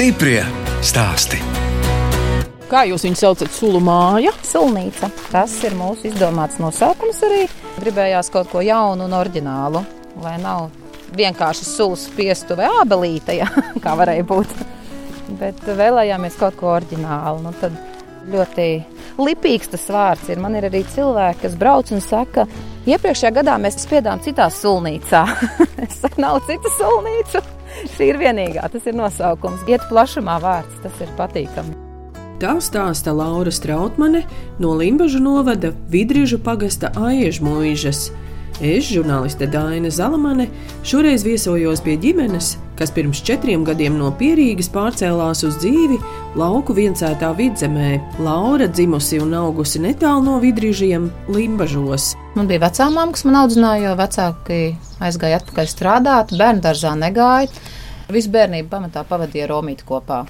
Stiprie stāsti. Kā jūs viņu saucat? Sulu māja. Sulnīca. Tas ir mūsu izdomāts nosaukums arī. Gribējās kaut ko jaunu un oriģinālu, lai nav vienkārši sulas spiestu vai ābelīte, ja, kā varēja būt. Bet vēlējāmies kaut ko oriģinālu. Nu, tad ļoti lipīgs tas vārds ir. Man ir arī cilvēki, kas brauc un saka, iepriekšējā gadā mēs spiedām citā sulnīcā. es saku, nav citu sulnīcu. Šī ir vienīgā, tas ir nosaukums. Iet plašumā vārds, tas ir patīkami. Tā stāsta Laura Strautmane no Limbaģa novada Vidrīžu pagasta Aiežu mūžas. Es, žurnāliste Dāna Zalamane, šoreiz viesojos pie ģimenes, kas pirms četriem gadiem no Pierīgas pārcēlās uz dzīvi lauku viencētā vidzemē. Laura dzimusi un augusi netālu no vidrīžiem Limbažos. Man bija vecā mamma, kas man audzināja, jo vecāki aizgāja atpakaļ strādāt, bērnu dārzā negāja. Visu bērnību pamatā pavadīja Romīti kopā.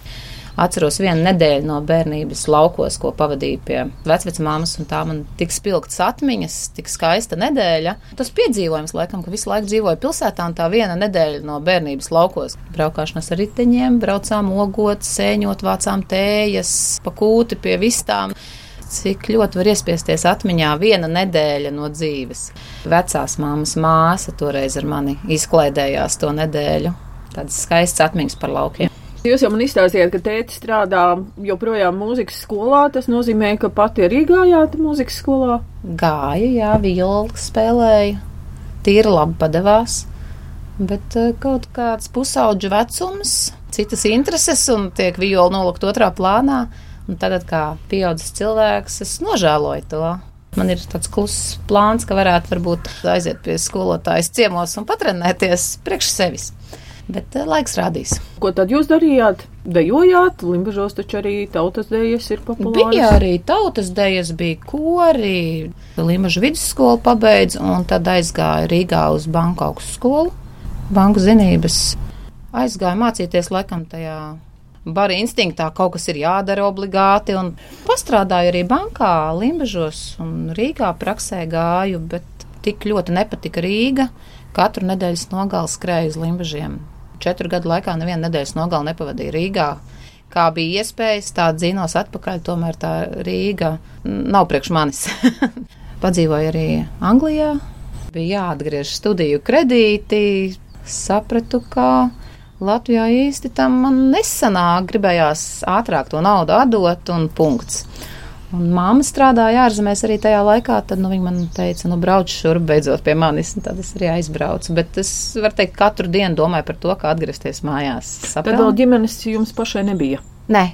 Atceros vienu nedēļu no bērnības laukos, ko pavadīju pie vecmāmas, un tā man tik spilgts atmiņas, tik skaista nedēļa. Tas piedzīvojums, laikam, ka visu laiku dzīvoju pilsētā, un tā viena nedēļa no bērnības laukos. Braukšanas ar riteņiem, braucām ogot, sēņot, vācām tējas, pakūti pie vistām cik ļoti var iespiesties atmiņā viena nedēļa no dzīves. Vecās māmas māsa toreiz ar mani izklaidējās to nedēļu. Tādas skaistas atmiņas par laukiem. Jūs jau man izstāstījāt, ka tēti strādā joprojām mūzikas skolā. Tas nozīmē, ka pati arī gājāt mūzikas skolā? Gāju, jā, violu spēlēju. Tīri labi padevās. Bet uh, kaut kāds pusauģu vecums, citas intereses un tiek viola nolikt otrā plānā. Un tagad, kā pieaudzis cilvēks, es nožēloju to. Man ir tāds kluss plāns, ka varētu varbūt aiziet pie skolotājas ciemos un patrenēties priekš sevis bet eh, laiks rādīs. Ko tad jūs darījāt? Dejojāt, Limbažos taču arī tautas dejas ir populāras. Bija arī tautas dejas, bija kori, Limbažu vidusskolu pabeidz un tad aizgāja Rīgā uz banku augstskolu. Banku zinības aizgāja mācīties laikam tajā bara instinktā kaut kas ir jādara obligāti. Un pastrādāju arī bankā, Limbažos un Rīgā praksē gāju, bet tik ļoti nepatika Rīga. Katru nedēļas nogalu skrēju uz Limbažiem četru gadu laikā nevienu nedēļas nogali nepavadīju Rīgā. Kā bija iespējas, tā dzīnos atpakaļ, tomēr tā Rīga nav priekš manis. Padzīvoju arī Anglijā, bija jāatgriež studiju kredīti, sapratu, ka Latvijā īsti tam nesanāk, gribējās ātrāk to naudu atdot un punkts. Un mamma strādāja ārzemēs arī tajā laikā, tad nu, viņa man teica, nu, brauc šurp beidzot pie manis. Tad es arī aizbraucu. Bet es varu teikt, katru dienu domāju par to, kā atgriezties mājās. Sapelni. Tad vēl ģimenes jums pašai nebija? Nē,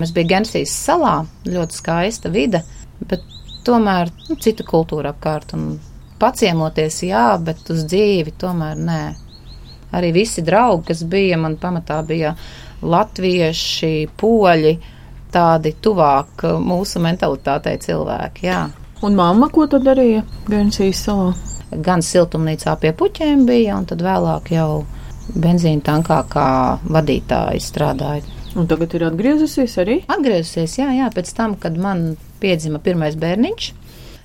mēs bijām Gensijas salā, ļoti skaista vide, bet tomēr nu, cita kultūra apkārt. Un paciemoties, jā, bet uz dzīvi tomēr nē. Arī visi draugi, kas bija, man pamatā bija latvieši, poļi tādi tuvāk mūsu mentalitātei cilvēki. Jā. Un mamma, ko tad darīja Gensijas salā? Gan siltumnīcā pie puķiem bija, un tad vēlāk jau benzīna tankā kā vadītāji strādāja. Un tagad ir atgriezusies arī? Atgriezusies, jā, jā, pēc tam, kad man piedzima pirmais bērniņš.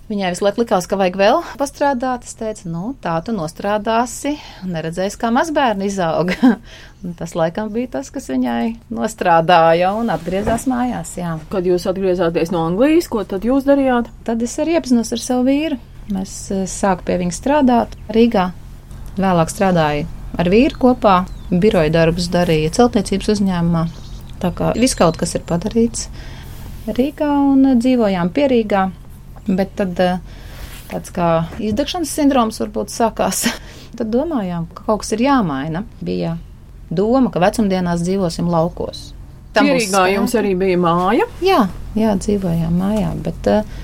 Viņai visu laiku likās, ka vajag vēl pastrādāt. Es teicu, nu, tā tu nostrādāsi, un neredzēsi, kā mazbērni izauga. tas laikam bija tas, kas viņai nostrādāja un atgriezās mājās. Jā. Kad jūs atgriezāties no Anglijas, ko tad jūs darījāt? Tad es arī iepazinos ar savu vīru. Mēs eh, sāku pie viņa strādāt Rīgā. Vēlāk strādāju ar vīru kopā, biroja darbus darīja celtniecības uzņēmumā. Tā kā viss kaut kas ir padarīts Rīgā un dzīvojām pierīgā. Bet tad eh, tāds kā izdegšanas sindroms varbūt sākās. tad domājām, ka kaut kas ir jāmaina. Bija doma, ka vecumdienās dzīvosim laukos. Pierīgā jums arī bija māja? Jā, jā dzīvojām mājā, bet uh,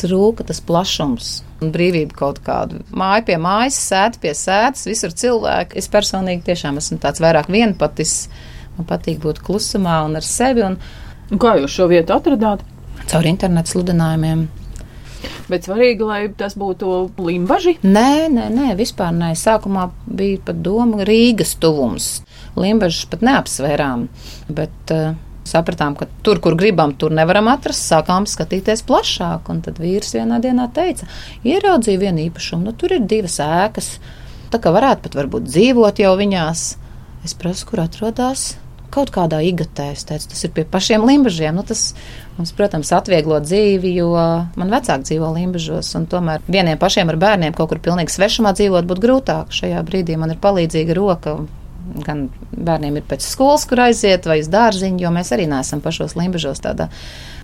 trūka tas plašums. Un brīvība kaut kāda. Māja pie mājas, sēta pie sēdes, visur cilvēki. Es personīgi tiešām esmu tāds vairāk vienpatis. Man patīk būt klusumā un ar sevi. Un, un kā jūs šo vietu atradāt? Caur internetu sludinājumiem. Bet svarīgi, lai tas būtu limbaži? Nē, nē, nē, vispār nē. Sākumā bija pat doma Rīgas tuvums. Limbažus pat neapsvērām, bet uh, sapratām, ka tur, kur gribam, tur nevaram atrast. Sākām skatīties plašāk, un tad vīrs vienā dienā teica, ieraudzīju vienu īpašumu, nu tur ir divas ēkas, tā kā varētu pat varbūt dzīvot jau viņās. Es prasu, kur atrodas. Kaut kādā igatē. Es teicu, tas ir pie pašiem limbažiem. Nu, tas mums, protams, atvieglo dzīvi, jo man vecāki dzīvo limbažos, tomēr vieniem pašiem ar bērniem kaut kur pilnīgi svešumā dzīvot būtu grūtāk. Šajā brīdī man ir palīdzīga roka. Gan bērniem ir pēc skolas, kur aiziet, vai uz dārziņu, jo mēs arī neesam pašos limbažos. Tāda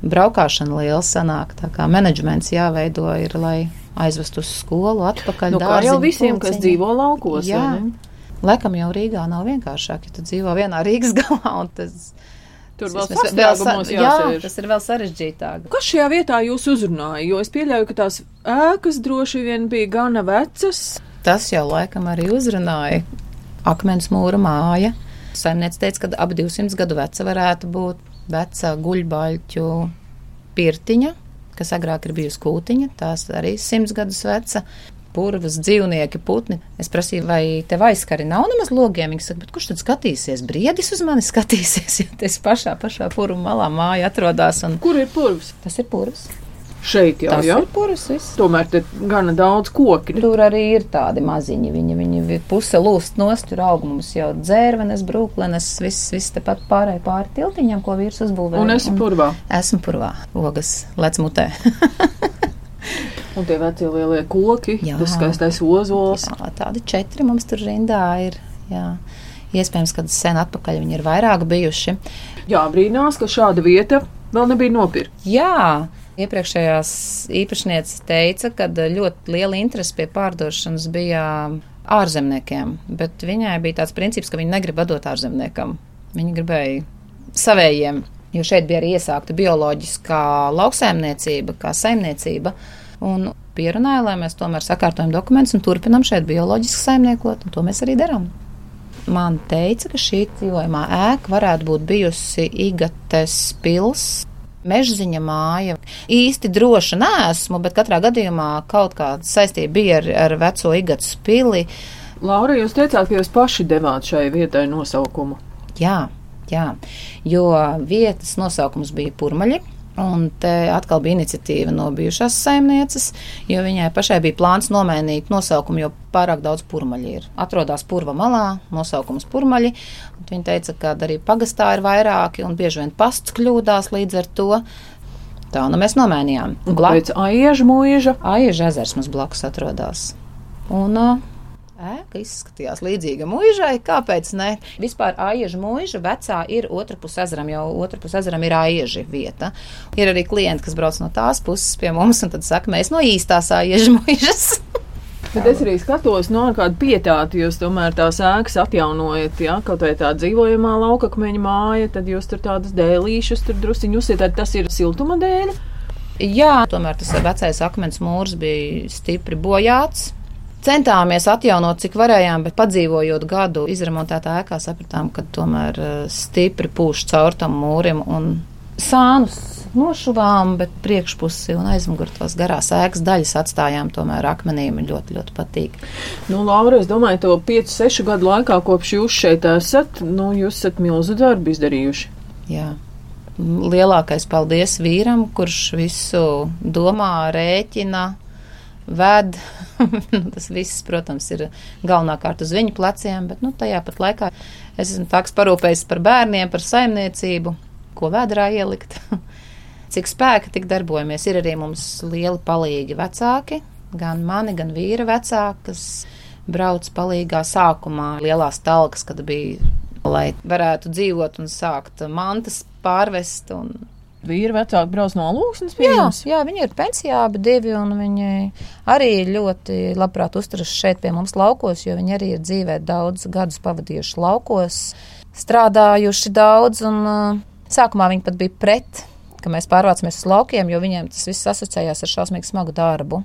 braukšana liela sanāk. Tā kā menedžments jāveido ir, lai aizvestu uz skolu, atpakaļ. Nu, kā jau visiem, pulciņi. kas dzīvo laukos. Jā, Laikam jau Rīgā nav vienkāršāk, ja tu dzīvo vienā Rīgas galā. Tas, Tur vēl, vēl jā, tas ir vēl sarežģītāk. Kas šajā vietā jūs uzrunāja? Jo es pieļauju, ka tās ēkas droši vien bija gana vecas. Tas jau laikam arī uzrunāja. Akmens mūra māja. Saimnieks teica, ka ap 200 gadu veca varētu būt veca guļbaļķu pirtiņa, kas agrāk ir bijusi kūtiņa, tās arī 100 gadus veca purvas, dzīvnieki, putni. Es prasīju, vai tev aizskari nav nemaz logiem. Viņa saka, kurš tad skatīsies? Briedis uz mani skatīsies, jo tas pašā, pašā purvā malā māja atrodas. Un... Kur ir purvs? Tas ir purvs. Šeit jau tas jau. ir purvs. Viss. Tomēr te gana daudz koki. Tur arī ir tādi maziņi. Viņi, viņi puse lūst nost, tur aug mums jau dzērvenes, brūklenes, viss, viss tepat pārēj pāri tiltiņam, ko vīrs uzbūvēja. Un esi purvā? Esmu purvā. Ogas lec mutē. Un tie vecie lielie koki, jā, tas skaistais ozols. Jā, tādi četri mums tur rindā ir. Jā. Iespējams, ka sen atpakaļ viņi ir vairāk bijuši. Jā, brīnās, ka šāda vieta vēl nebija nopirkta. Jā, iepriekšējās īpašnieces teica, ka ļoti liela interese pie pārdošanas bija ārzemniekiem, bet viņai bija tāds princips, ka viņi negrib dot ārzemniekam. Viņi gribēja savējiem, jo šeit bija arī iesākta bioloģiskā lauksēmniecība, kā saimniecība un pierunāja, lai mēs tomēr sakārtojam dokumentus un turpinam šeit bioloģiski saimniekot, un to mēs arī darām. Man teica, ka šī dzīvojamā ēka varētu būt bijusi Igates pils. Mežziņa māja. Īsti droša neesmu, bet katrā gadījumā kaut kāda saistība bija ar, ar veco Igates pili. Laura, jūs teicāt, ka jūs paši devāt šai vietai nosaukumu. Jā, jā, jo vietas nosaukums bija Purmaļi. Un te atkal bija iniciatīva no bijušās saimnieces, jo viņai pašai bija plāns nomainīt nosaukumu, jo pārāk daudz purmaļi ir. Atrodas purva malā, nosaukums purmaļi. Viņa teica, ka arī pagastā ir vairāki un bieži vien pasts kļūdās līdz ar to. Tā nu mēs nomainījām. Aieža mūža. Aieža ezers mums blakus atrodas. Un uh, ēka izskatījās līdzīga mūžai. Kāpēc ne? Vispār āieža mūža vecā ir otra puse ezeram, jau otra puse ezeram ir āieža vieta. Ir arī klienti, kas brauc no tās puses pie mums un tad saka, mēs no īstās āieža mūžas. Bet es arī skatos no kāda pietāta, jūs tomēr tās ēkas atjaunojat, ja kaut vai tā dzīvojamā laukakmeņa māja, tad jūs tur tādas dēlīšas tur drusiņu uzsietat, tas ir siltuma dēļ. Jā, tomēr tas vecais akmens mūrs bija stipri bojāts. Centāmies atjaunot, cik varējām, bet padzīvojot gadu izremontētā ēkā, sapratām, ka tomēr eh, stipri pūš caur tam mūrim un sānus nošuvām, bet priekšpusi un aizmugurtos garās ēkas daļas atstājām tomēr akmenīm ļoti, ļoti patīk. Nu, Laura, es domāju, to 5-6 gadu laikā, kopš jūs šeit esat, nu, jūs esat milzu darbu izdarījuši. Jā. Lielākais paldies vīram, kurš visu domā, rēķina, ved. Nu, tas viss, protams, ir galvenokārt uz viņu pleciem, bet nu, tajā pat laikā es esmu tāds parūpējis par bērniem, par saimniecību, ko vēdrā ielikt. Cik spēka, tik darbojamies. Ir arī mums lieli palīgi vecāki, gan mani, gan vīra vecāki, kas brauc palīgā sākumā lielās talkas, kad bija, lai varētu dzīvot un sākt mantas pārvest un vīri vecāki brauc no lūksnes pie jā, jums? Jā, viņi ir pensijā, bet divi, un viņi arī ļoti labprāt uzturas šeit pie mums laukos, jo viņi arī ir dzīvē daudz gadus pavadījuši laukos, strādājuši daudz, un uh, sākumā viņi pat bija pret, ka mēs pārvācamies uz laukiem, jo viņiem tas viss asociējās ar šausmīgi smagu darbu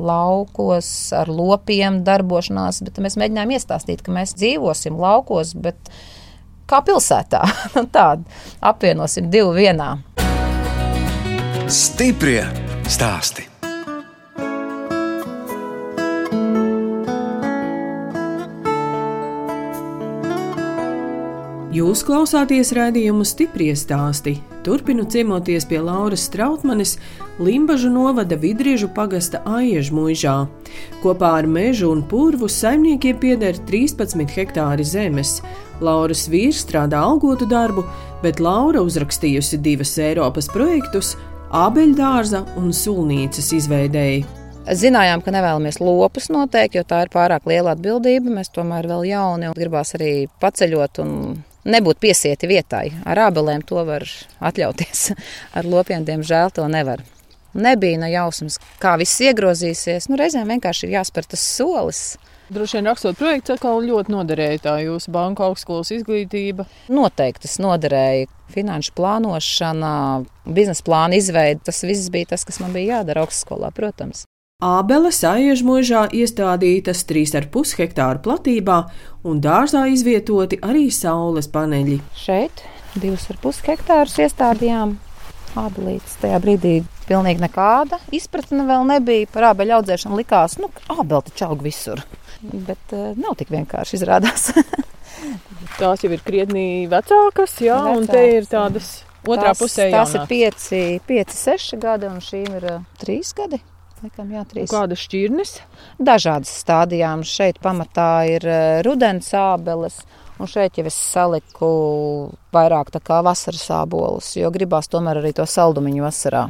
laukos, ar lopiem darbošanās, bet mēs mēģinājām iestāstīt, ka mēs dzīvosim laukos, bet kā pilsētā. Tādu apvienosim divu vienā. Stiprie stāsti. Jūs klausāties raidījumu stipri stāstī. Turpinu ciemoties pie Lauras Strautmanes, Limbažu novada Vidriežu pagasta Aiežu mūžā. Kopā ar mežu un purvu saimniekiem pieder 13 hektāri zemes. Lauras vīrs strādā algotu darbu, bet Laura uzrakstījusi divas Eiropas projektus - abeļdārza un sulnīcas izveidēji. Zinājām, ka nevēlamies lopus noteikti, jo tā ir pārāk liela atbildība. Mēs tomēr vēl jauni un gribās arī paceļot un nebūt piesieti vietai. Ar ābelēm to var atļauties. Ar lopiem, diemžēl, to nevar. Nebija ne jausmas, kā viss iegrozīsies. Nu, reizēm vienkārši ir jāspēr tas solis. Droši vien rakstot projektu, atkal ļoti noderēja tā jūsu banka augstskolas izglītība. Noteikti tas noderēja. Finanšu plānošana, biznesa plāna izveide, tas viss bija tas, kas man bija jādara augstskolā, protams. Ābeles aiežmužā iestādītas 3,5 hektāru platībā un dārzā izvietoti arī saules paneļi. Šeit 2,5 hektārus iestādījām ābelītes. Tajā brīdī pilnīgi nekāda izpratne vēl nebija par ābeļu audzēšanu. Likās, nu, ābeli taču aug visur. Bet uh, nav tik vienkārši izrādās. Tās jau ir krietni vecākas, jā, Vecāks, un te ir tādas otrā tās, pusē. Tās jaunākas. ir 5, 5, 6 gadi, un šīm ir 3 gadi. Likam, jā, trīs. Kādas šķirnes? Dažādas stādījām. Šeit pamatā ir rudens ābeles, un šeit jau es saliku vairāk tā kā vasaras ābolus, jo gribās tomēr arī to saldumiņu vasarā.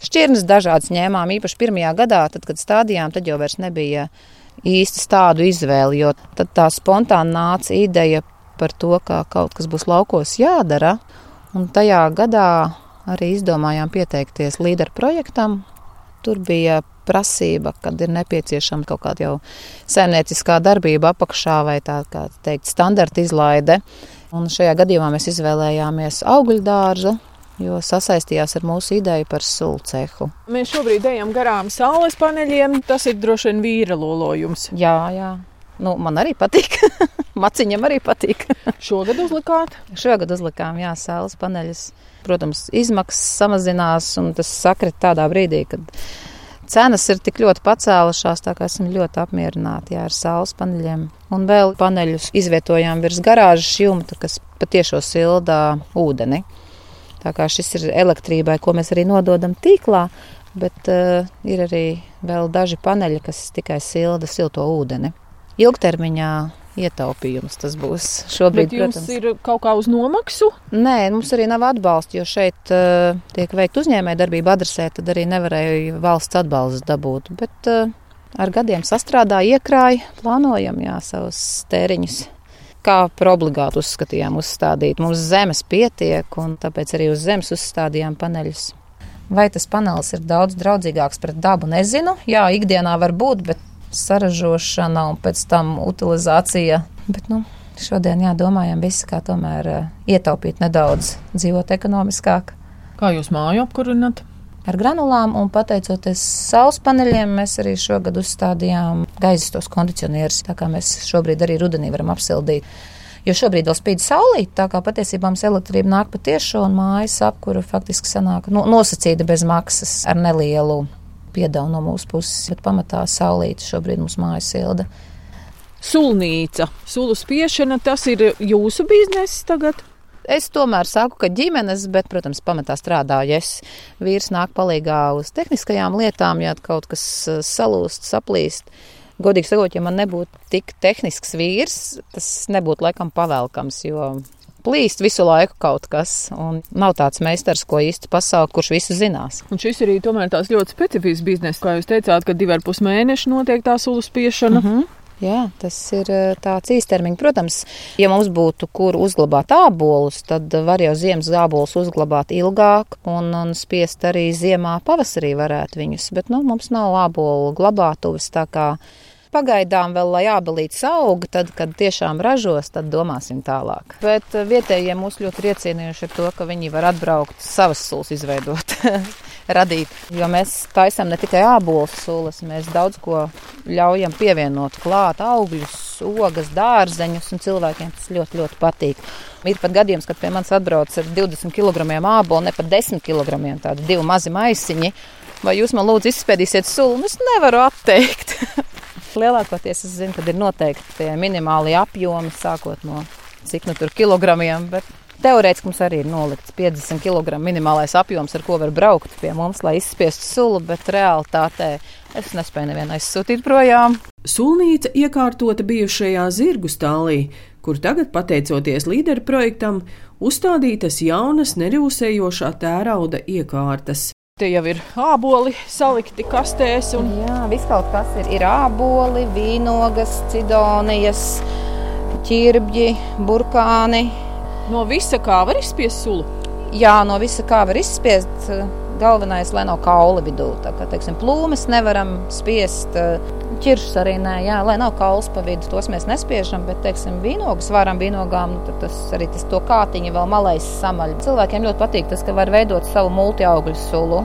Šķirnes dažādas ņēmām, īpaši pirmajā gadā, tad, kad stādījām, tad jau vairs nebija īsti tādu izvēli, jo tad tā spontāni nāca ideja par to, ka kaut kas būs laukos jādara, un tajā gadā arī izdomājām pieteikties līderu projektam, Tur bija prasība, kad ir nepieciešama kaut kāda jau saimnieciskā darbība apakšā vai tā kā teikt, standarta izlaide. Un šajā gadījumā mēs izvēlējāmies augļu dārzu, jo sasaistījās ar mūsu ideju par sulu cehu. Mēs šobrīd ejam garām saules paneļiem. Tas ir droši vien vīra lolojums. Jā, jā. Nu, man arī patīk. Maciņam arī patīk. Šogad uzlikāt? Šogad uzlikām, jā, saules paneļus. Protams, izmaksas samazinās, un tas sakrit tādā brīdī, kad cenas ir tik ļoti pacēlušās, tā kā esam ļoti apmierināti jā, ar saules paneļiem. Un vēl paneļus izvietojām virs garāžas jumta, kas patiešo sildā ūdeni. Tā kā šis ir elektrībai, ko mēs arī nododam tīklā, bet uh, ir arī vēl daži paneļi, kas tikai silda silto ūdeni. Ilgtermiņā ietaupījums tas būs. Šobrīd, Bet jums protams, ir kaut kā uz nomaksu? Nē, mums arī nav atbalsta, jo šeit uh, tiek veikta uzņēmēja darbība adresē, tad arī nevarēja valsts atbalstu dabūt. Bet uh, ar gadiem sastrādāja, iekrāja, plānojam jā, savus tēriņus. Kā par obligātu uzskatījām uzstādīt. Mums zemes pietiek, un tāpēc arī uz zemes uzstādījām paneļus. Vai tas panelis ir daudz draudzīgāks pret dabu, nezinu. Jā, ikdienā var būt, bet saražošana un pēc tam utilizācija. Bet, nu, šodien jādomājam visi, kā tomēr uh, ietaupīt nedaudz, dzīvot ekonomiskāk. Kā jūs māju apkurināt? Ar granulām un pateicoties saules paneļiem, mēs arī šogad uzstādījām gaisa tos kondicionierus, tā kā mēs šobrīd arī rudenī varam apsildīt. Jo šobrīd vēl spīd saulīt, tā kā patiesībā mums elektrība nāk pa tiešo un mājas apkuru faktiski sanāk nu, nosacīta bez maksas ar nelielu piedevu no mūsu puses, bet pamatā saulīte šobrīd mums mājas silda. Sulnīca, sulu spiešana, tas ir jūsu bizness tagad? Es tomēr saku, ka ģimenes, bet, protams, pamatā strādāju es. Vīrs nāk palīgā uz tehniskajām lietām, ja kaut kas eh, salūst, saplīst. Godīgi sakot, ja man nebūtu tik tehnisks vīrs, tas nebūtu laikam pavēlkams, jo plīst visu laiku kaut kas, un nav tāds meistars, ko īsti pasaukt, kurš visu zinās. Un šis arī tomēr tās ļoti specifisks bizness. Kā jūs teicāt, ka divi ar pus mēneši notiek tā sulu spiešana. Mm -hmm. Jā, tas ir eh, tāds īstermiņš. Protams, ja mums būtu kur uzglabāt ābolus, tad var jau ziemas ābolus uzglabāt ilgāk un, un spiest arī ziemā pavasarī varētu viņus. Bet nu, mums nav ābolu glabātuves. Pagaidām vēl, lai ābelītes aug, tad, kad tiešām ražos, tad domāsim tālāk. Bet vietējie mūs ļoti iecienījuši ar to, ka viņi var atbraukt savas sulas izveidot. radīt. Jo mēs taisām ne tikai ābolus sulas, mēs daudz ko ļaujam pievienot klāt, augļus, ogas, dārzeņus, un cilvēkiem tas ļoti, ļoti patīk. Ir pat gadījums, kad pie manis atbrauc ar 20 kg ābolu, ne pat 10 kg, tādi divi mazi maisiņi. Vai jūs man lūdzu izspēdīsiet sulu? Un es nevaru atteikt. Lielākoties es zinu, ka ir noteikti tie minimālie apjomi, sākot no cik nu tur kilogramiem, bet Teorētiski mums arī ir nolikts 50 kg minimālais apjoms, ar ko var braukt pie mums, lai izspiestu sulu, bet realitātē Es nespēju nevienu aizsūtīt projām. Sulnīca iekārtota bijušajā zirgu stālī, kur tagad, pateicoties līderu projektam, uzstādītas jaunas nerūsējošā tērauda iekārtas. Te jau ir āboli salikti kastēs. Un... Jā, viss kaut kas ir. Ir āboli, vīnogas, cidonijas, ķirbģi, burkāni. No visa kā var izspiest sulu? Jā, no visa kā var izspiest. Galvenais, lai nav kauli vidū. Tā kā teiksim, plūmes nevaram spiest, ķiršus arī nē, jā, lai nav kauls pa vidu. Tos mēs nespiežam, bet, teiksim, vīnogas varam vīnogām, nu, tas arī tas to kātiņa vēl malais samaļ. Cilvēkiem ļoti patīk tas, ka var veidot savu multiaugļu sulu.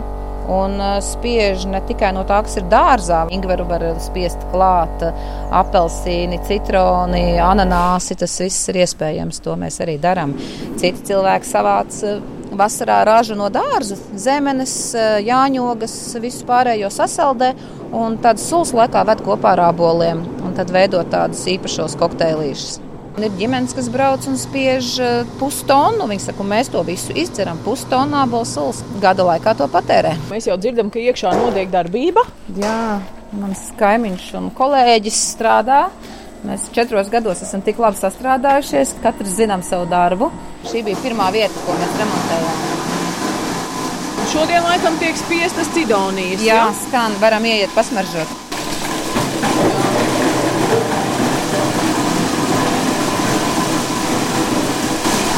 Un spiež ne tikai no tā, kas ir dārzā. Ingveru var spiest klāt, apelsīni, citroni, ananāsi. Tas viss ir iespējams. To mēs arī darām. Citi cilvēki savāc vasarā ražu no dārza, zemenes, jāņogas, visu pārējo sasaldē. Un tad sulas laikā ved kopā ar aboliem un tad veido tādus īpašos kokteilīšus. Ir ģimenes, kas brauc un spiež pustonu. Viņi saka, mēs to visu izdzeram. Pustonu apelsīnu sulas gada laikā to patērē. Mēs jau dzirdam, ka iekšā notiek darbība. Jā, mans kaimiņš un kolēģis strādā. Mēs četros gados esam tik labi sastrādājušies, katrs zinām savu darbu. Šī bija pirmā vieta, ko mēs remontējām. Šodien laikam tiek spiestas cidonijas. Jā, ja? skan, varam ieiet pasmaržot.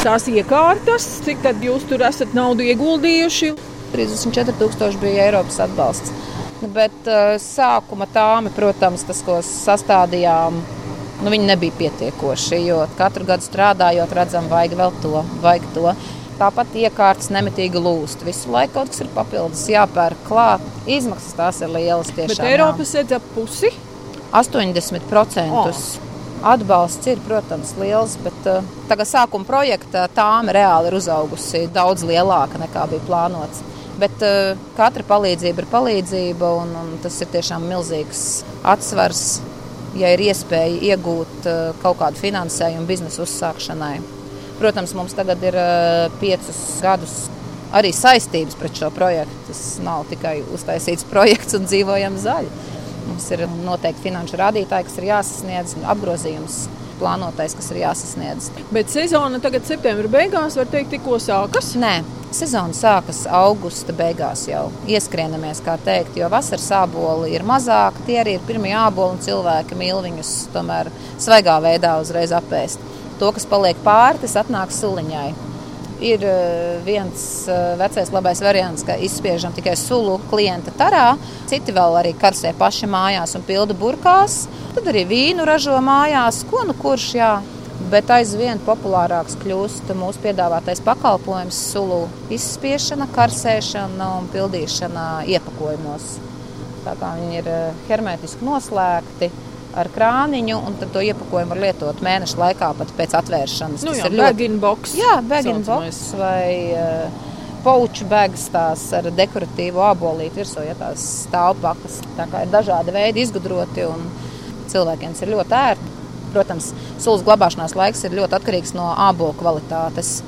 Tās iekārtas, cik tad jūs tur esat naudu ieguldījuši? 34,000 bija Eiropas atbalsts. Bet uh, sākuma tāmi, protams, tas, ko sastādījām, nu, nebija pietiekoši. Jo katru gadu strādājot, redzam, vajag vēl to, vajag to. Tāpat iekārtas nemitīgi lūst. Visu laiku kaut kas ir papildus, jāpērk klāt. Izmaksas tās ir lielas. Tiešām, Bet Eiropas sedz ap pusi? 80%. Oh. Atbalsts ir, protams, liels, bet uh, tagad sākuma projekta tāma reāli ir uzaugusi daudz lielāka nekā bija plānots. Bet uh, katra palīdzība ir palīdzība, un, un tas ir tiešām milzīgs atsvars, ja ir iespēja iegūt uh, kaut kādu finansējumu biznesa uzsākšanai. Protams, mums tagad ir uh, piecus gadus arī saistības pret šo projektu. Tas nav tikai uztaisīts projekts un dzīvojam zaļi. Mums ir noteikti finanšu rādītāji, kas ir jāsasniedz, apgrozījums plānotais, kas ir jāsasniedz. Bet sezona tagad, septembra beigās, var teikt, tikko sākas? Nē, sezona sākas augusta beigās jau. Ieskrienamies, kā teikt, jo vasaras āboli ir mazāk, tie arī ir pirmie āboli un cilvēki mīl viņus tomēr svaigā veidā uzreiz apēst. To, kas paliek pāri, tas atnāk suliņai ir viens vecais labais variants, ka izspiežam tikai sulu klienta tarā. Citi vēl arī karsē paši mājās un pilda burkās. Tad arī vīnu ražo mājās, ko nu kurš jā. Bet aizvien populārāks kļūst mūsu piedāvātais pakalpojums, sulu izspiešana, karsēšana un pildīšana iepakojumos. Tā kā viņi ir hermētiski noslēgti, ar krāniņu, un to iepakojumu var lietot mēneša laikā pat pēc atvēršanas. Nu, jā, ļoti box. Jā, bagina box vai uh, pouču bags tās ar dekoratīvu abolīti virsū, ja tās stāvpakas. Tā kā ir dažādi veidi izgudroti un cilvēkiem tas ir ļoti ērti. Protams, sulas glabāšanās laiks ir ļoti atkarīgs no ābolu kvalitātes.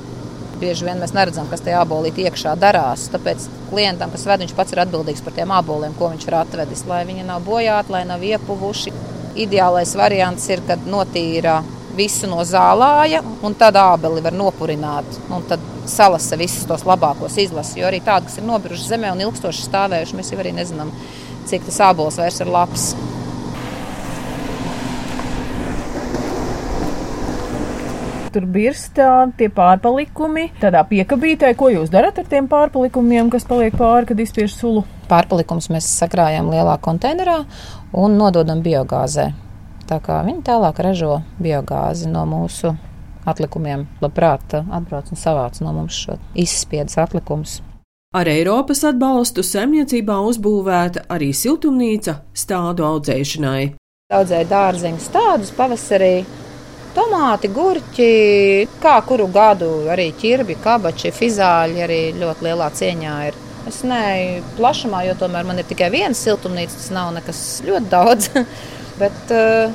Bieži vien mēs neredzam, kas tajā abolītī iekšā darās. Tāpēc klientam, kas ved, viņš pats ir atbildīgs par tiem aboliem, ko viņš ir atvedis. Lai viņi nav bojāti, lai nav iepuvuši. Ideālais variants ir, kad notīra visu no zālāja, un tad ābeli var nopurināt. Un tad salasa visus tos labākos izlases. Jo arī tādi, kas ir nobijuši zemē un ilgstoši stāvējuši, mēs jau arī nezinām, cik tas ābols vairs ir labs. Tur birstā tie pārpalikumi tādā piekabītē. Ko jūs darat ar tiem pārpalikumiem, kas paliek pāri, kad izspiež sulu? Pārpalikumus mēs sakrājam lielā konteinerā un nododam biogāzē. Tā kā viņi tālāk ražo biogāzi no mūsu atlikumiem, labprāt atbrauc un savāc no mums šo izspiedas atlikumus. Ar Eiropas atbalstu saimniecībā uzbūvēta arī siltumnīca stādu audzēšanai. Audzēja dārzeņu stādus pavasarī, tomāti, gurķi, kā kuru gadu arī ķirbi, kabači, fizāļi arī ļoti lielā cieņā ir. Es neju plašumā, jo tomēr man ir tikai viena siltumnīca. Tas nav nekas ļoti daudz. Bet uh,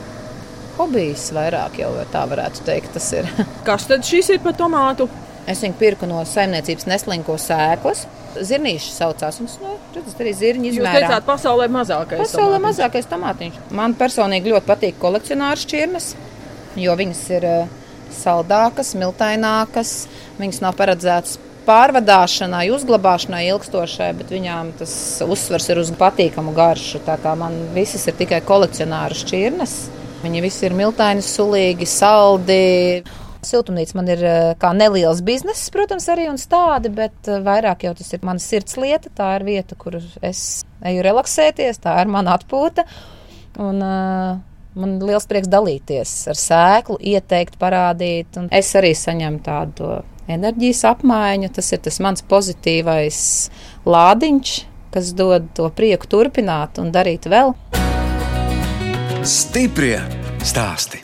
hobijs vairāk jau tā varētu teikt. Kas tad šis ir par tomātu? Es viņu pirku no saimniecības neslinko sēklas. Zirnīši saucās. Un, nu, tas arī zirņi Jūs izmērā. teicāt, pasaulē mazākais. Pasaulē tomātiņš. mazākais tomātiņš. Man personīgi ļoti patīk kolekcionāru šķirnes, jo viņas ir eh, saldākas, miltainākas. Viņas nav paredzētas pārvadāšanai, uzglabāšanai ilgstošai, bet viņām tas uzsvers ir uz patīkamu garšu. Tā kā man visas ir tikai kolekcionāru šķirnes. Viņi visi ir miltaini, sulīgi, saldi. Siltumnīca man ir eh, kā neliels bizness, protams, arī un tādi, bet eh, vairāk jau tas ir mana sirds lieta. Tā ir vieta, kur es eju relaksēties, tā ir mana atpūta. Un, uh, man ir liels prieks dalīties ar sēklu, ieteikt, parādīt. Un es arī saņemu tādu enerģijas apmaiņu. Tas ir tas mans pozitīvais lādiņš, kas dod to prieku turpināt un darīt vēl. Stiprie stāsti.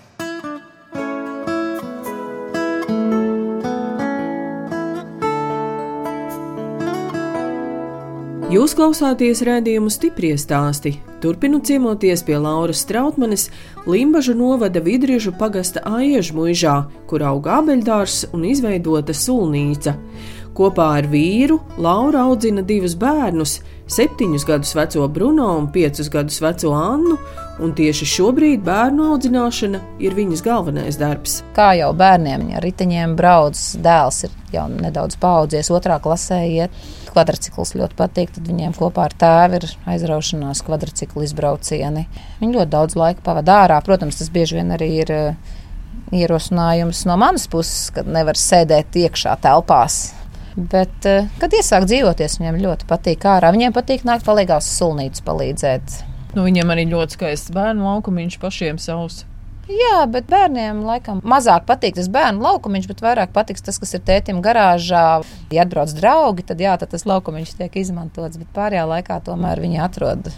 Jūs klausāties redzējumu stipri stāstī. Turpinu ciemoties pie Lauras Strautmanes, Limbažu novada vidriežu pagasta Aiežu muižā, kur aug abeļdārs un izveidota sulnīca. Kopā ar vīru Laura audzina divus bērnus, septiņus gadus veco Bruno un piecus gadus veco Annu, un tieši šobrīd bērnu audzināšana ir viņas galvenais darbs. Kā jau bērniem, ja riteņiem brauc, dēls ir jau nedaudz paaudzies, otrā klasē iet. Kvadrcikls ļoti patīk, tad viņiem kopā ar tēvu ir aizraušanās kvadrciklu izbraucieni. Viņi ļoti daudz laika pavadīja ārā. Protams, tas bieži vien arī ir eh, ierosinājums no manas puses, ka nevar sēdēt iekšā telpās. Bet, eh, kad iesāk dzīvoties, viņiem ļoti patīk ārā. Viņiem patīk nākt palīgā uz sulnīcu palīdzēt. Nu, viņiem arī ļoti skaists bērnu laukumiņš pašiem savs. Jā, bet bērniem laikam mazāk patīk tas bērnu laukumiņš, bet vairāk patiks tas, kas ir tētim garāžā. Ja atbrauc draugi, tad jā, tad tas laukumiņš tiek izmantots, bet pārējā laikā tomēr viņi atrod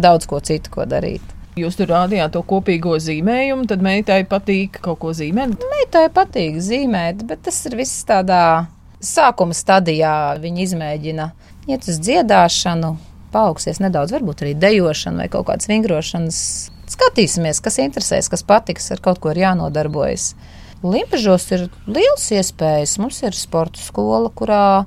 daudz ko citu, ko darīt. Jūs tur rādījāt to kopīgo zīmējumu, tad meitai patīk kaut ko zīmēt. Meitai patīk zīmēt, bet tas ir viss tādā sākuma stadijā. Viņa izmēģina iet uz dziedāšanu, paaugsies nedaudz, varbūt arī dejošanu vai kaut kādas vingrošanas. Skatīsimies, kas interesēs, kas patiks, ar kaut ko ir jānodarbojas. Limbažos ir liels iespējas. Mums ir sporta skola, kurā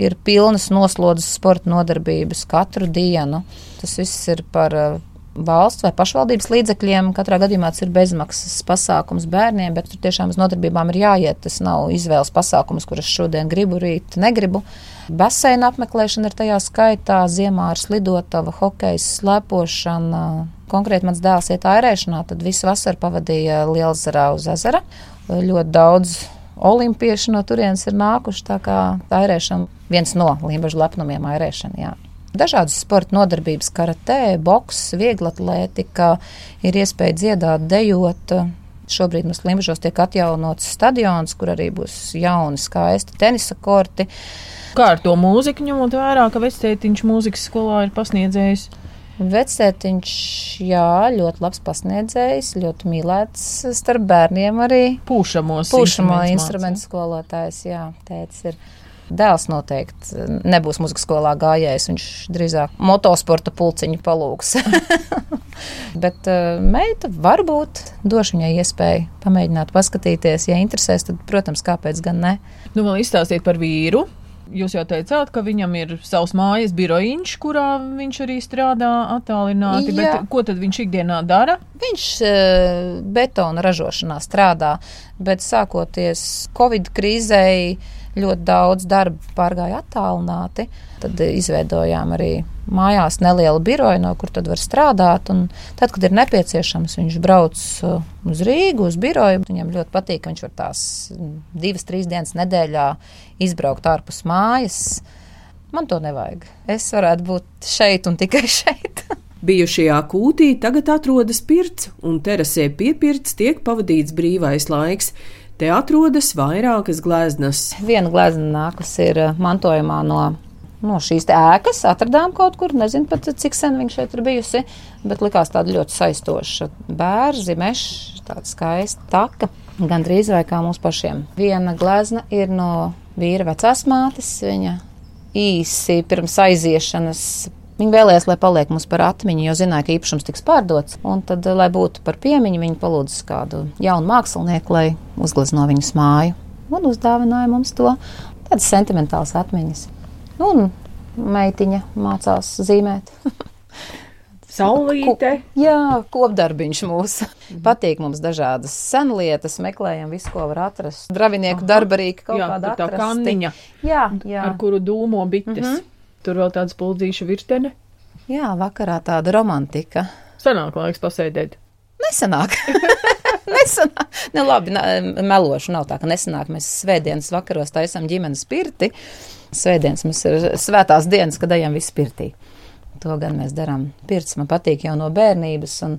ir pilnas noslodzes sporta nodarbības katru dienu. Tas viss ir par uh, valsts vai pašvaldības līdzekļiem. Katrā gadījumā tas ir bezmaksas pasākums bērniem, bet tur tiešām uz nodarbībām ir jāiet. Tas nav izvēles pasākums, kurus šodien gribu, rīt negribu. Baseina apmeklēšana ir tajā skaitā, ziemā ir slidotava, hokeja, slēpošana. Konkrēti mans dēls iet ārēšanā, tad visu vasaru pavadīja Lielzarā uz ezera. Ļoti daudz olimpiešu no turienes ir nākuši, tā kā ārēšana viens no līmežu lepnumiem ārēšana, jā. Dažādas sporta nodarbības, karatē, boks, vieglatlētika, ir iespēja dziedāt, dejot. Šobrīd mums Limbažos tiek atjaunots stadions, kur arī būs jauni, skaisti tenisa korti. Kā ar to mūziku ņemot vērā, ka vecētiņš mūzikas skolā ir pasniedzējis? Vecētiņš, jā, ļoti labs pasniedzējs, ļoti mīlēts starp bērniem arī. Pūšamos Pūšamo instrumentu skolotājs, jā, tēcis ir. Dēls noteikti nebūs muzikas skolā gājējis, viņš drīzāk motosporta pulciņu palūks. Bet uh, meita varbūt došu viņai iespēju pamēģināt paskatīties. Ja interesēs, tad, protams, kāpēc gan ne. Nu, vēl izstāstiet par vīru. Jūs jau teicāt, ka viņam ir savs mājas birojiņš, kurā viņš arī strādā attālināti. Bet ko tad viņš ikdienā dara? Viņš uh, betona ražošanā strādā, bet sākoties Covid krīzei, ļoti daudz darba pārgāja attālināti. Tad izveidojām arī mājās nelielu biroju, no kur tad var strādāt. Un tad, kad ir nepieciešams, viņš brauc uh, uz Rīgu, uz biroju. Viņam ļoti patīk, ka viņš var tās mm, divas, trīs dienas nedēļā izbraukt ārpus mājas. Man to nevajag. Es varētu būt šeit un tikai šeit. Bijušajā kūtī tagad atrodas pirts, un terasē piepirts tiek pavadīts brīvais laiks. Te atrodas vairākas gleznas. Viena glezna nākas ir uh, mantojumā no, no šīs ēkas. Atradām kaut kur, nezinu pat cik sen viņa šeit ir bijusi, bet likās tāda ļoti saistoša. Bērzi, mežs, tāda skaista taka, gan drīz vai kā mums pašiem. Viena glezna ir no vīra vecās mātes. Viņa īsi pirms aiziešanas Viņa vēlējās, lai paliek mums par atmiņu, jo zināja, ka īpašums tiks pārdots. Un tad, lai būtu par piemiņu, viņa palūdza kādu jaunu mākslinieku, lai uzglezno viņas māju. Un uzdāvināja mums to tādas sentimentālas atmiņas. Nu, Un meitiņa mācās zīmēt. Saulīte. Jā, kopdarbiņš mūsu. Patīk mums dažādas senlietas, meklējam visu, ko var atrast. Dravinieku darbarīka kaut Jā, kāda tā kanniņa, Jā, jā. ar kuru dūmo bites. Mhm. Tur vēl tāds puldzīša virtene. jā, vakarā tāda romantika. Sanāk laiks pasēdēt. Nesanāk. nesanāk. Ne, labi, ne, melošu nav tā, ka nesanāk. Mēs svētdienas vakaros taisam ģimenes pirti. Svētdienas mums ir svētās dienas, kad ejam visi pirtī. To gan mēs darām. Pirts man patīk jau no bērnības. Un,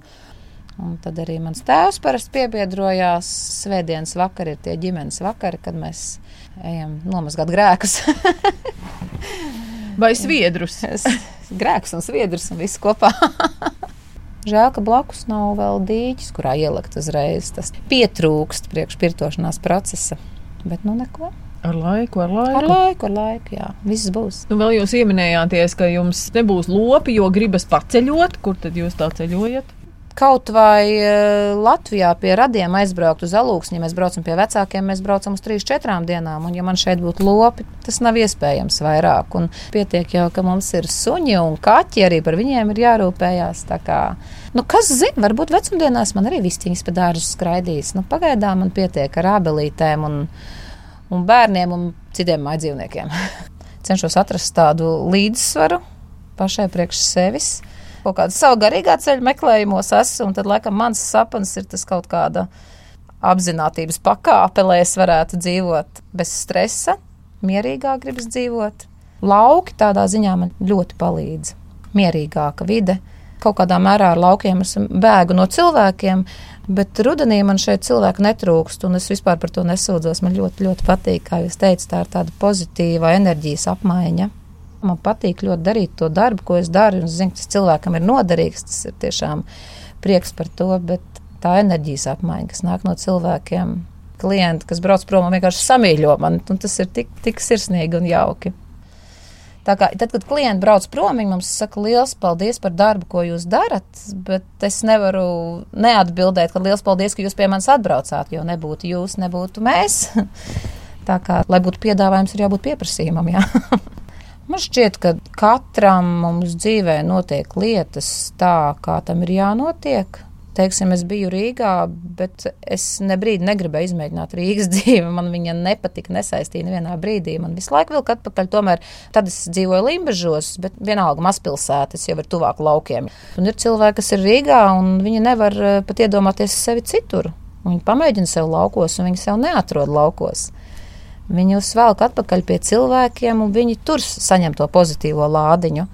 un tad arī mans tēvs parasti piebiedrojās. Svētdienas vakar ir tie ģimenes vakari, kad mēs ejam nomazgāt grēkus. Vai sviedrus? grēkus un sviedrus un visu kopā. Žēl, ka blakus nav vēl dīķis, kurā ielikt uzreiz. Tas pietrūkst priekš pirtošanās procesa. Bet nu neko. Ar laiku, ar laiku. Ar laiku, ar laiku, jā. Viss būs. Nu, vēl jūs pieminējāties, ka jums nebūs lopi, jo gribas paceļot. Kur tad jūs tā ceļojat? Kaut vai eh, Latvijā pie radiem aizbraukt uz alūksni, ja mēs braucam pie vecākiem, mēs braucam uz 3-4 dienām. Un, ja man šeit būtu lopi, tas nav iespējams vairāk. Un pietiek jau, ka mums ir suņi un kaķi, arī par viņiem ir jārūpējās. Kā, nu, kas zina, varbūt vecumdienās man arī vistiņas pa dārzu skraidīs. Nu, pagaidām man pietiek ar abelītēm un, un bērniem un citiem mājdzīvniekiem. Cenšos atrast tādu līdzsvaru pašai priekš sevis kaut kāda savu garīgā ceļa meklējumos esmu, un tad, laikam, mans sapnis ir tas kaut kāda apzinātības pakāpe, lai es varētu dzīvot bez stresa, mierīgāk gribas dzīvot. Lauki tādā ziņā man ļoti palīdz. Mierīgāka vide. Kaut kādā mērā ar laukiem es bēgu no cilvēkiem, bet rudenī man šeit cilvēku netrūkst, un es vispār par to nesūdzos. Man ļoti, ļoti patīk, kā jūs teicat, tā ir tāda pozitīva enerģijas apmaiņa. Man patīk ļoti darīt to darbu, ko es daru, es zinu, ka tas cilvēkam ir noderīgs. Tas ir tiešām prieks par to, bet tā enerģijas apmaiņa, kas nāk no cilvēkiem, klienti, kas brauc prom un vienkārši samīļo man, un tas ir tik, tik sirsnīgi un jauki. Tā kā, tad, kad klienti brauc prom, viņi mums saka, liels paldies par darbu, ko jūs darat, bet es nevaru neatbildēt, ka liels paldies, ka jūs pie manis atbraucāt, jo nebūtu jūs, nebūtu mēs. Tā kā, lai būtu piedāvājums, ir jābūt pieprasījumam. Jā. Man šķiet, ka katram mums dzīvē notiek lietas tā, kā tam ir jānotiek. Teiksim, es biju Rīgā, bet es ne brīdi negribēju izmēģināt Rīgas dzīvi. Man viņa nepatika, nesaistīja nevienā brīdī. Man visu laiku vilka atpakaļ. Tomēr tad es dzīvoju Limbažos, bet vienalga mazpilsētas jau ir tuvāk laukiem. Un ir cilvēki, kas ir Rīgā, un viņi nevar eh, pat iedomāties sevi citur. Viņi pamēģina sev laukos, un viņi sev neatrod laukos. Viņi uzvelk atpakaļ pie cilvēkiem, un viņi tur saņem to pozitīvo lādiņu.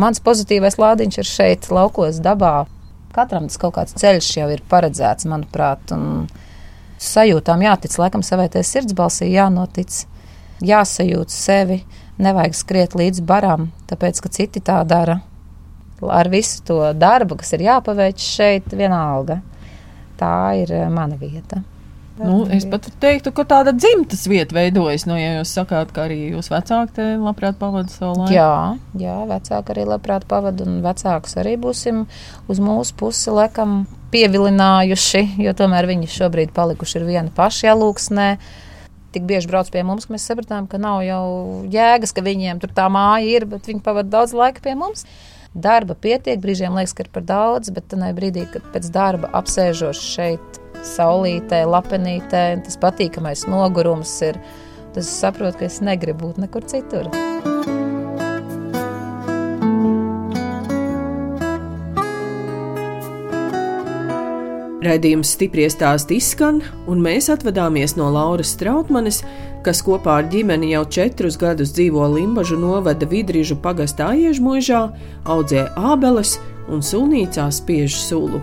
Mans pozitīvais lādiņš ir šeit, laukos, dabā. Katram tas kaut kāds ceļš jau ir paredzēts, manuprāt, un sajūtām jātic, laikam, savai sirdsbalsī jānotic, jāsajūt sevi, nevajag skriet līdz baram, tāpēc, ka citi tā dara. Ar visu to darbu, kas ir jāpaveic šeit, vienalga. Tā ir eh, mana vieta. Nu, es pat teiktu, ka tāda dzimtas vieta veidojas. Nu, ja jūs sakāt, ka arī jūs vecāki te labprāt pavadīja savu laiku. Jā, jā, vecāki arī labprāt pavadīja, un vecākus arī būsim uz mūsu pusi lekam pievilinājuši, jo tomēr viņi šobrīd palikuši ir viena paša jālūksnē. Tik bieži brauc pie mums, ka mēs sapratām, ka nav jau jēgas, ka viņiem tur tā māja ir, bet viņi pavadīja daudz laika pie mums. Darba pietiek, brīžiem liekas, ka ir par daudz, bet tajā brīdī, kad pēc darba apsēžos šeit saulītē, lapenītē, tas patīkamais nogurums ir. Tas saprotu, ka es negribu būt nekur citur. Raidījums stipri stāsti izskan, un mēs atvadāmies no Lauras Strautmanes, kas kopā ar ģimeni jau četrus gadus dzīvo Limbažu novada vidrīžu pagastā iežmuižā, audzē ābeles un sulnīcā spiež sulu.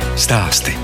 stāsti.